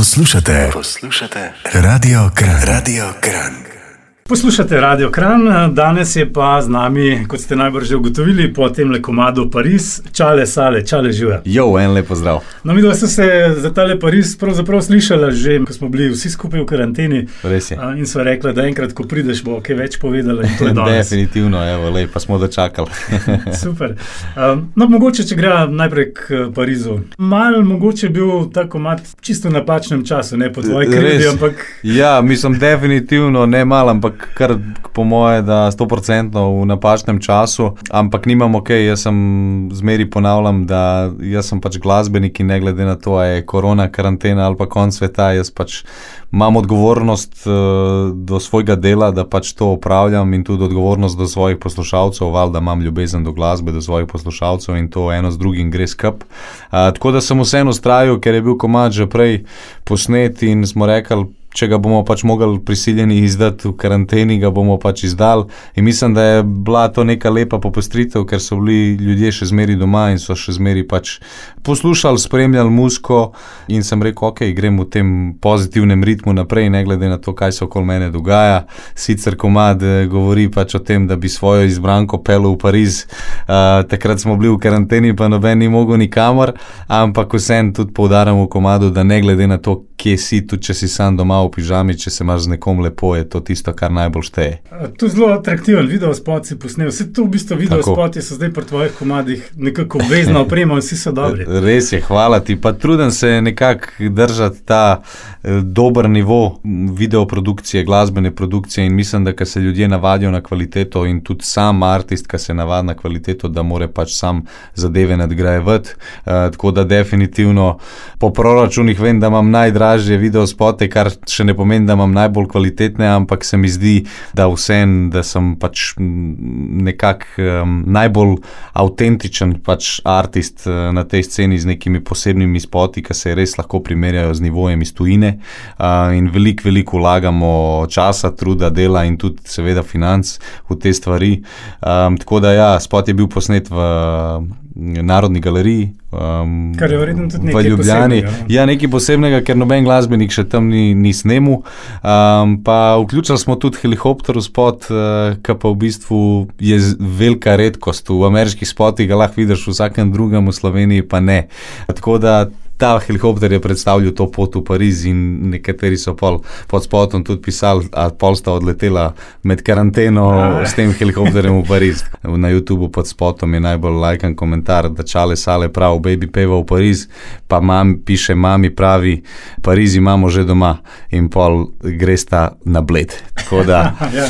Poslušate, poslušate Radio Kran, Radio Kran. Poslušate Radio Kran, danes je pa z nami, kot ste najbrž že ugotovili, po tem le komadu Pariz, čale sale, čale žive. Jo, en lep pozdrav. No, mi dva smo se za tale Pariz pravzaprav slišali že, ko smo bili vsi skupaj v karanteni. Res je. In so rekli, da enkrat, ko prideš, bo kaj več povedala. Definitivno, evo, lej, pa smo dočakali. Super. Um, no, mogoče, če gre najprej k eh, Parizu. Mal mogoče je bil ta komat čisto v napačnem času, ne po tvoji krivdi, Res. ampak ja, mislim, definitivno ne malo, ampak kar po moje, da 100% v napačnem času. Ampak nimam ok, jaz sem zmeri ponavljam, da jaz sem pač glasbenik in ne glede na to, ali je korona, karantena ali pa konc sveta, jaz pač imam odgovornost uh, do svojega dela, da pač to opravljam in tudi odgovornost do svojih poslušalcev, valjda imam ljubezen do glasbe, do svojih poslušalcev in to eno z drugim gre skup. Uh, tako da sem vseeno ustrajal, ker je bil komad že prej posnet in smo rekli, če ga bomo pač mogli prisiljeni izdati v karanteni, ga bomo pač izdali. In mislim, da je bila to neka lepa popestritev, ker so bili ljudje še zmeri doma in so še zmeri pač poslušali, spremljali musko. In sem rekel, ok, grem v tem pozitivnem ritmu naprej, ne glede na to, kaj se okoli mene dogaja. Sicer komad eh, govori pač o tem, da bi svojo izbranko pel v Pariz. Uh, takrat smo bili v karanteni, pa noben ni mogel nikamor, ampak vsem tudi poudarjam v komadu, da ne glede na to, kje si, tudi če si sam doma v pižami, če se imaš z nekom lepo, je to tisto, kar najbolj šteje. to je zelo atraktiven video spot si posnel. Vse to v bistvu video Tako. spoti so zdaj pri tvojih komadih nekako obvezna oprema in vsi so dobri. Res je, hvala ti. Pa trudim se nekako držati ta eh, dober nivo videoprodukcije, glasbene produkcije in mislim, da ko se ljudje navadijo na kvaliteto in tudi sam artist, ki se navadi na kvaliteto, da more pač sam zadeve nadgrajevati. Uh, tako da definitivno po proračunih vem, da imam najdražje videospote, kar še ne pomeni, da imam najbolj kvalitetne, ampak se mi zdi, da vsem, da sem pač mm, nekako um, najbolj avtentičen pač artist uh, na tej sceni z nekimi posebnimi spoti, ki se res lahko primerjajo z nivojem iz tujine. Uh, in veliko, veliko vlagamo časa, truda, dela in tudi, seveda, financ v te stvari. Um, tako da, ja, spot je bil posnet v uh, Narodni galeriji. Um, Kar je verjetno tudi v nekaj Ljubljani. posebnega, no. Ja, nekaj posebnega, ker noben glasbenik še tam ni, ni snemu. Um, pa vključili smo tudi helikopter v spot, uh, ki pa v bistvu je velika redkost. V ameriških spotih ga lahko vidiš, v vsakem drugem v Sloveniji pa ne. Tako da ta helikopter je predstavljal to pot v Pariz in nekateri so pol pod spotom tudi pisali, a pol sta odletela med karanteno s tem helikopterjem v Pariz. Na YouTubu pod spotom je najbolj lajkan komentar, da čale sale prav, baby peva v Pariz, pa mam, piše mami pravi, Pariz imamo že doma in pol gresta na bled. Tako da ja,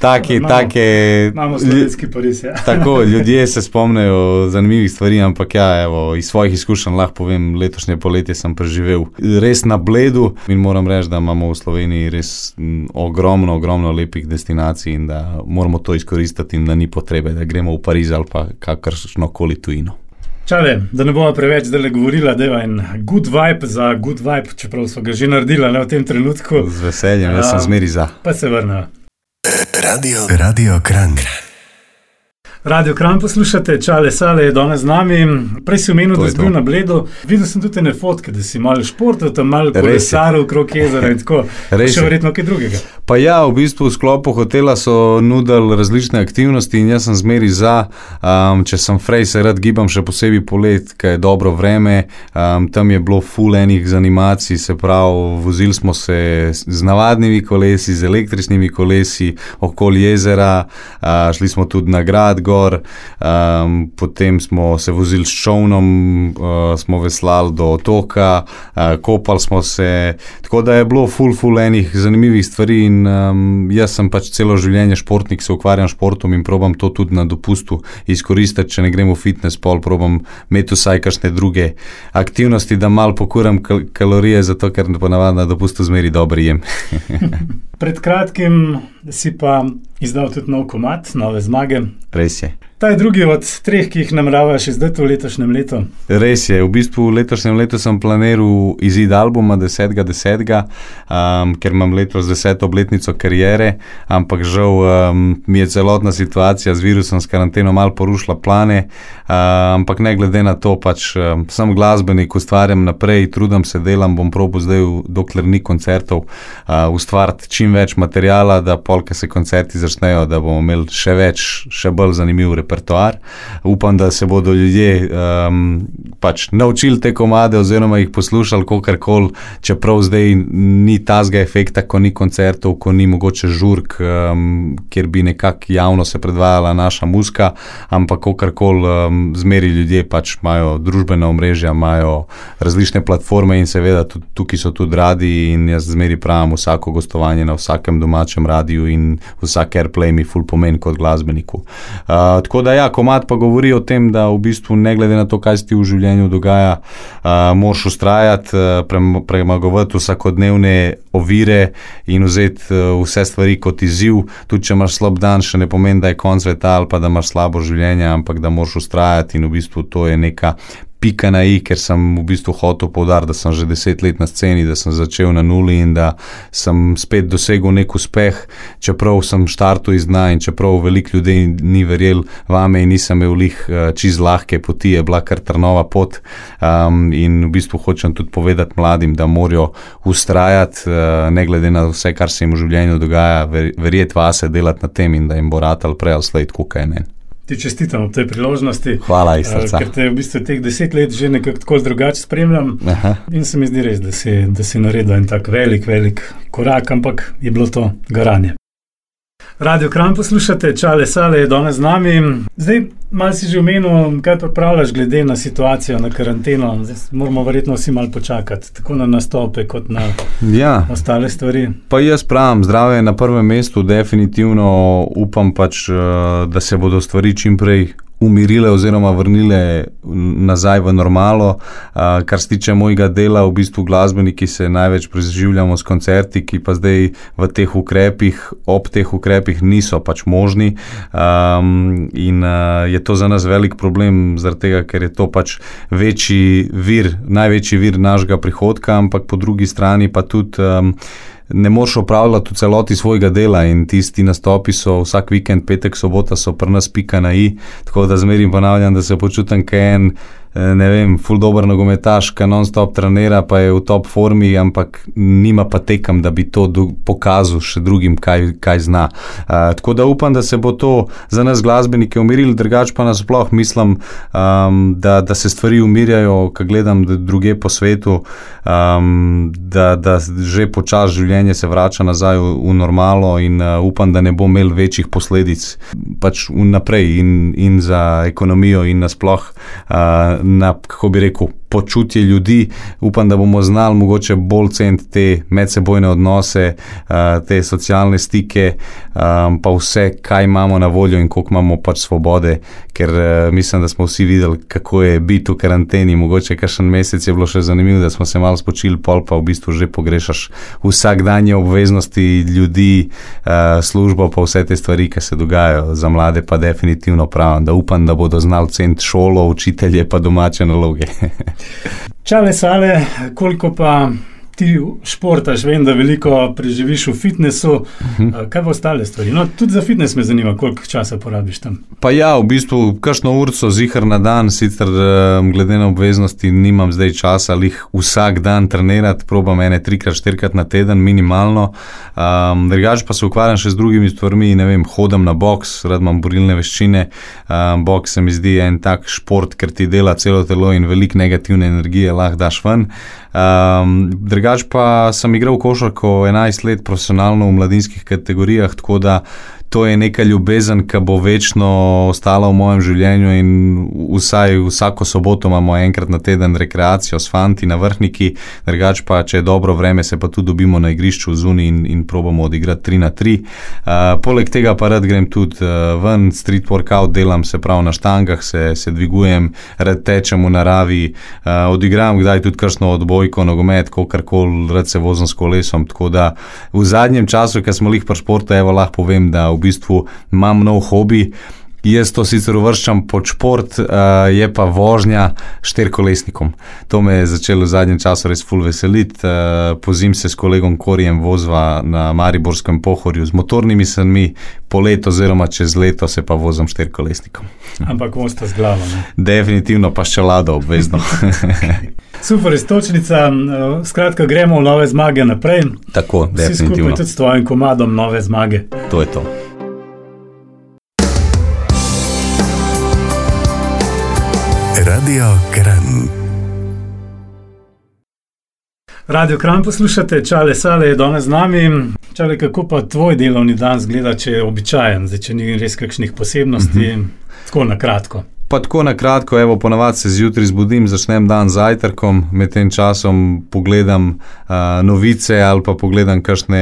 take, Imamo- take. Imamo slovenski Pariz. Ja. Tako, ljudje se spomnijo zanimivih stvari, ampak ja, evo, iz svojih izkušenj lahko povem, letošnje poletje sem preživel res na bledu in moram reči, da imamo v Sloveniji res ogromno, ogromno lepih destinacij in da moramo to izkoristiti in da ni potrebe, da gremo v Pariz ali pa kakršno koli tujino. Čale, da ne bomo preveč zdaj govorila, da je en good vibe za good vibe, čeprav smo ga že naredili ne, v tem trenutku, Z veseljem, jaz sem zmeri za. pa se vrnemo. Radio, Radio Kran. Radio Kran poslušate, Čale Sale je danes z nami. Prej si omenil, To da si to. bil na bledu. Videl sem tudi ne fotke, da si malo športov, tam malo kolesaril okrog jezera in tako. Res Še je. verjetno kaj drugega. Pa ja, v bistvu v sklopu hotela so nudili različne aktivnosti in jaz sem zmeri za, um, če sem frej, se rad gibam, še posebej polet, ker je dobro vreme. Um, tam je bilo full enih z animacij, se pravi, vozili smo se z navadnimi kolesi, z električnimi kolesi okoli jezera, uh, šli smo tudi na grad gor, um, potem smo se vozili s čovnom, uh, smo veslali do otoka, uh, kopali smo se, tako da je bilo full, full enih zanimivih stvari. In, um, jaz sem pač celo življenje športnik, se ukvarjam s športom in probam to tudi na dopustu izkoristiti. Če ne grem v fitness, pol probam imeti vsaj kakšne druge aktivnosti, da mal pokuram kal kalorije, zato ker ponavadi na dopustu zmeri dobro jem. Pred kratkim si pa izdal tudi nov komat, nove zmage. Res je. Ta je drugi od treh, ki jih nameravaš izdati v letošnjem letu. Res je, v bistvu v letošnjem letu sem planiral izid albuma 10.10., um, ker imam letos deseto obletnico karijere, ampak žal um, mi je celotna situacija z virusom, s karanteno, malo porušila plane. Uh, ampak ne glede na to, pač um, sem glasbenik, ustvarjam naprej, trudim se, delam, bom probo zdaj, dokler ni koncertov, uh, ustvariti čim več materijala, da polke se koncerti začnejo, da bomo imeli še več, še bolj zanimiv repertoar. Upam, da se bodo ljudje um, pač naučili te komade, oziroma jih poslušali, kako koli, čeprav zdaj ni tazga efekta, ko ni koncertov, ko ni mogoče žurk, um, kjer bi nekako javno se predvajala naša muska, ampak kako koli, um, zmeri ljudje pač imajo družbena omrežja, imajo različne platforme in seveda tudi, tukaj so tudi radi in jaz zmeri pravim vsako gostovanje na vsakem domačem radiju in vsak airplay mi ful pomen kot glasbeniku. Uh, tako da, ja, komat pa govori o tem, da v bistvu, ne glede na to, kaj se ti v življenju dogaja, uh, moraš ustrajati, uh, premagovati vsakodnevne ovire in vzeti uh, vse stvari kot izziv. Tudi če imaš slab dan, še ne pomeni, da je konc sveta ali pa da imaš slabo življenje, ampak da moraš ustrajati in v bistvu to je neka pika na i, ker sem v bistvu hotel povdariti, da sem že deset let na sceni, da sem začel na nuli in da sem spet dosegel nek uspeh, čeprav sem štartil iz dna in čeprav veliko ljudi ni verjel vame in nisem imel lih eh, čez lahke poti, je bila kar trnova pot. Um, in v bistvu hočem tudi povedati mladim, da morajo ustrajati, uh, ne glede na vse, kar se jim v življenju dogaja, ver, verjeti vase, delati na tem in da jim bo ratal prej ali slej, kot kaj ne. Ti čestitam ob tej priložnosti. Hvala, iz srca. Ker te v bistvu teh deset let že nekako tako drugače spremljam. Aha. In se mi zdi res, da si, da si naredil en tak velik, velik korak, ampak je bilo to garanje. Radio Kram poslušate, čale sale je danes z nami. Zdaj, malo si že omenil, kaj pripravljaš glede na situacijo, na karanteno. Zdaj, moramo verjetno vsi malo počakati, tako na nastope, kot na ja. ostale stvari. Pa jaz pravim, zdravje je na prvem mestu, definitivno upam pač, eh, da se bodo stvari čim prej umirile oziroma vrnile nazaj v normalo. Kar se tiče mojega dela, v bistvu glasbeniki se največ preživljamo s koncerti, ki pa zdaj v teh ukrepih, ob teh ukrepih niso pač možni. In je to za nas velik problem, tega, ker je to pač večji vir, največji vir našega prihodka, ampak po drugi strani pa tudi ne moreš opravljati v celoti svojega dela in tisti nastopi so vsak vikend, petek, sobota so pri nas pika na i, tako da zmerim ponavljam, da se počutim kaj en. Eh, ne vem, full dobro nogometaš, ki non-stop trenira, pa je v top formi, ampak nima pa tekem, da bi to pokazal še drugim, kaj, kaj zna. Uh, tako da upam, da se bo to za nas glasbenike umirilo, drugač pa nasploh mislim, um, da, da se stvari umirjajo, ko gledam druge po svetu, um, da, da že počas življenje se vrača nazaj v, v normalo in uh, upam, da ne bo imel večjih posledic pač vnaprej in, in za ekonomijo in nasploh. Uh, na, kako bi rekel, počutje ljudi. Upam, da bomo znali mogoče bolj ceniti te medsebojne odnose, te socialne stike, pa vse, kaj imamo na voljo in koliko imamo pač svobode, ker mislim, da smo vsi videli, kako je biti v karanteni. Mogoče kakšen mesec je bilo še zanimivo, da smo se malo spočili, pol pa v bistvu že pogrešaš vsakdanje obveznosti ljudi, službo, pa vse te stvari, ki se dogajajo za mlade, pa definitivno pravim, da upam, da bodo znali ceniti šolo, učitelje, pa domače naloge. Čale sale, koliko pa ti športaš, vem, da veliko preživiš v fitnesu. Uh mhm. -huh. Kaj pa ostale stvari? No, tudi za fitnes me zanima, koliko časa porabiš tam. Pa ja, v bistvu, kakšno urco zihar na dan, sicer glede na obveznosti, nimam zdaj časa ali jih vsak dan trenirati, probam ene trikrat, štirikrat na teden, minimalno. Um, Drugač pa se ukvarjam še z drugimi stvarmi, ne vem, hodam na boks, rad imam borilne veščine. Um, boks se mi zdi en tak šport, ker ti dela celo telo in veliko negativne energije lahko daš ven. Um, drugač pa sem igral košarko 11 let profesionalno v mladinskih kategorijah, tako da to je neka ljubezen, ki bo večno ostala v mojem življenju. In vsaj vsako soboto imamo enkrat na teden rekreacijo s fanti na vrhniki, drugač pa, če je dobro vreme, se pa tudi dobimo na igrišču zunaj in, in probamo odigrati 3 na 3. Uh, poleg tega pa rad grem tudi uh, ven, street workout delam, se pravi na štangah, se, se dvigujem, rad tečem v naravi, uh, odigram kdaj tudi kršno odbojko, nogomet, kakorkoli, rad se vozim s kolesom. Tako da v zadnjem času, ki smo jih pri športu, evo lahko povem, da v bistvu imam nov hobi. Jaz to sicer uvrščam pod šport, uh, je pa vožnja štirkolesnikom. To me je začelo v zadnjem času res ful veseliti. Uh, pozim se s kolegom Korijem vozva na Mariborskem pohorju z motornimi sanmi, po leto oziroma čez leto se pa vozim štirkolesnikom. Ampak vosta z glavo. Ne? Definitivno pa še lado obvezno. Super, istočnica. Skratka, gremo v nove zmage naprej. Tako, definitivno. Tudi s tvojim komadom nove zmage. To je to. Radio Kran. Radio Kran poslušate, čale sale je danes z nami. Čale, kako pa tvoj delovni dan zgleda, če je običajen, zdaj, če ni res kakšnih posebnosti, uh -huh. tako na kratko. Pa tako na kratko, evo, ponavadi se zjutraj zbudim, začnem dan z zajtrkom, med tem časom pogledam uh, novice ali pa pogledam kakšne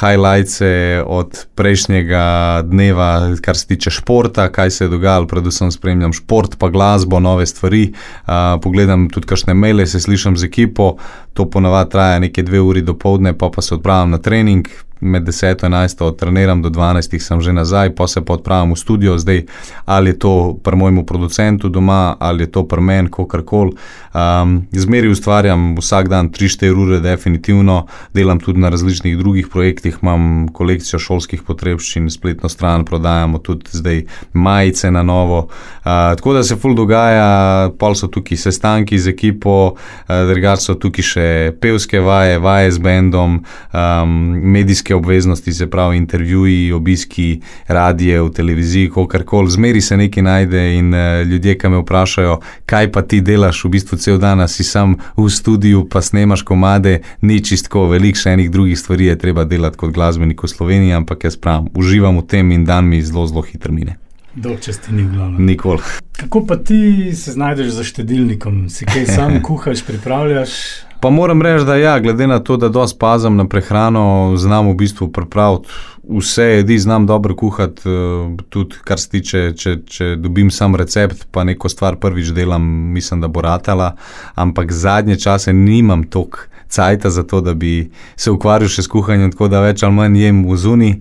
highlights od prejšnjega dneva, kar se tiče športa, kaj se je dogajalo, predvsem spremljam šport, pa glasbo, nove stvari. Uh, pogledam tudi kakšne maile, se slišam z ekipo, to ponavadi traja nekaj dve uri do povdne, pa pa se odpravim na trening, med 10 in 11, treniram do 12, sem že nazaj, pa se pa odpravim v studio, zdaj ali je to pri mojemu producentu doma, ali je to pri meni, kako koli. Um, zmeri ustvarjam vsak dan 3-4 ure, definitivno, delam tudi na različnih drugih projektih, imam kolekcijo šolskih potrebščin, spletno stran prodajamo tudi zdaj majice na novo. Uh, tako da se ful dogaja, pol so tukaj sestanki z ekipo, uh, drugače so tukaj še pevske vaje, vaje z bendom, um, medijske medijske obveznosti, se pravi intervjuji, obiski, radije, v televiziji, kar koli, zmeri se nekaj najde in uh, ljudje, ki me vprašajo, kaj pa ti delaš, v bistvu cel dan si sam v studiu, pa snemaš komade, ni čistko, veliko še enih drugih stvari je treba delati kot glasbenik v Sloveniji, ampak jaz pravim, uživam v tem in dan mi zelo, zelo hitro mine. Dolčesti ni glavno. Nikoli. Kako pa ti se znajdeš za štedilnikom? Si kaj sam kuhaš, pripravljaš? Pa moram reči, da ja, glede na to, da dosta pazim na prehrano, znam v bistvu pripraviti vse jedi, znam dobro kuhati, eh, tudi kar se tiče, če, če dobim sam recept, pa neko stvar prvič delam, mislim, da bo ratala, ampak zadnje čase nimam toliko cajta za to, da bi se ukvarjal še s kuhanjem, tako da več ali manj jem v zuni.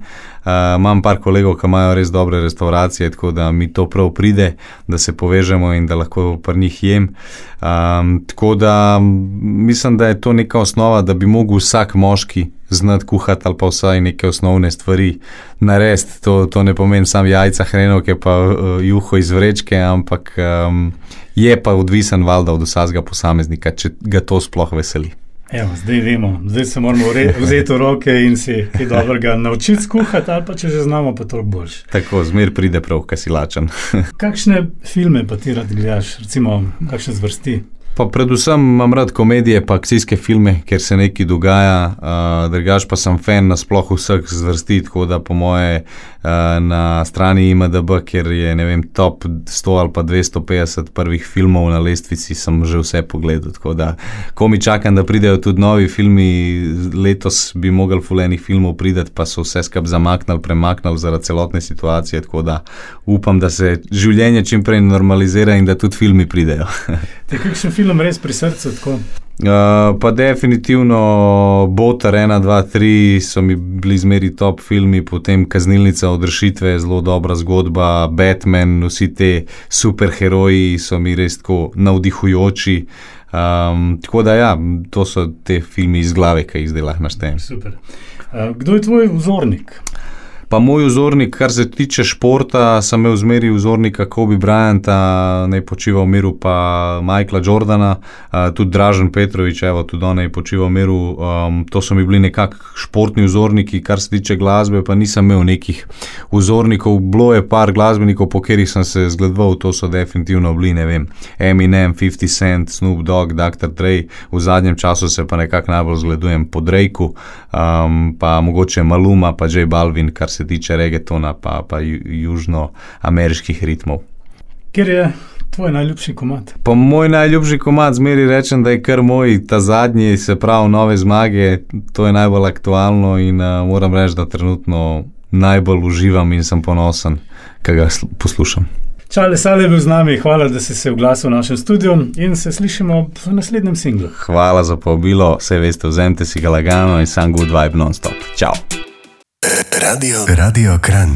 Uh, imam par kolegov, ki imajo res dobre restauracije, tako da mi to prav pride, da se povežemo in da lahko pri njih jem. Um, tako da mislim, da je to neka osnova, da bi mogel vsak moški znati kuhati ali pa vsaj neke osnovne stvari narediti. To, to ne pomeni samo jajca, hrenovke, pa uh, juho iz vrečke, ampak um, je pa odvisen valjda od vsakega posameznika, če ga to sploh veseli. Evo, zdaj vemo, zdaj se moramo vzeti v roke in si kaj dobrega naučiti skuhati, ali pa če že znamo, pa to boljš. Tako, zmer pride prav, kaj si lačen. kakšne filme pa ti rad gledaš, recimo, kakšne zvrsti? Pa predvsem imam rad komedije, pa akcijske filme, ker se nekaj dogaja, uh, drugač pa sem fan nasploh vseh zvrsti, tako da po moje uh, na strani IMDB, ker je vem, top 100 ali pa 250 prvih filmov na lestvici, sem že vse pogledal. Tako da, ko mi čakam, da pridejo tudi novi filmi, letos bi mogel fulenih filmov prideti, pa so vse skupaj zamaknili, premaknili zaradi celotne situacije. Tako da upam, da se življenje čim prej normalizira in da tudi filmi pridejo. film res pri srcu. Uh, pa definitivno Botar 1, 2, 3 so mi bili zmeri top filmi, potem Kaznilnica od rešitve, zelo dobra zgodba, Batman, vsi ti superheroji so mi res tako navdihujoči. Um, tako da ja, to so te filmi iz glave, ki jih zdaj lahko naštejem. Uh, kdo je tvoj vzornik? Pa moj vzornik, kar se tiče športa, sem imel zmeri vzornika Kobe Bryanta, naj počiva v miru, pa Michaela Jordana, tudi Dražen Petrovič, evo, tudi on je počival v miru. Um, to so mi bili nekakšni športni vzorniki, kar se tiče glasbe, pa nisem imel nekih vzornikov. Bilo je par glasbenikov, po katerih sem se zgledoval, to so definitivno bili, ne vem, Eminem, 50 Cent, Snoop Dogg, Dr. Dre, v zadnjem času se pa nekako najbolj zgledujem po Drejku, um, pa mogoče Maluma, pa J. Balvin, kar se tiče regetona, pa, pa južnoameriških ritmov. Ker je tvoj najljubši komat? Po moj najljubši komat, zmeri rečem, da je kar moj, ta zadnji, se pravi, nove zmage, to je najbolj aktualno in uh, moram reči, da trenutno najbolj uživam in sem ponosen, kaj ga poslušam. Čale Sale je bil z nami, hvala, da si se oglasil v našem studiu in se slišimo v naslednjem singlu. Hvala za povabilo, vse veste, vzemite si ga lagano in sam good vibe non-stop. Ciao! Radio, Radio Kran.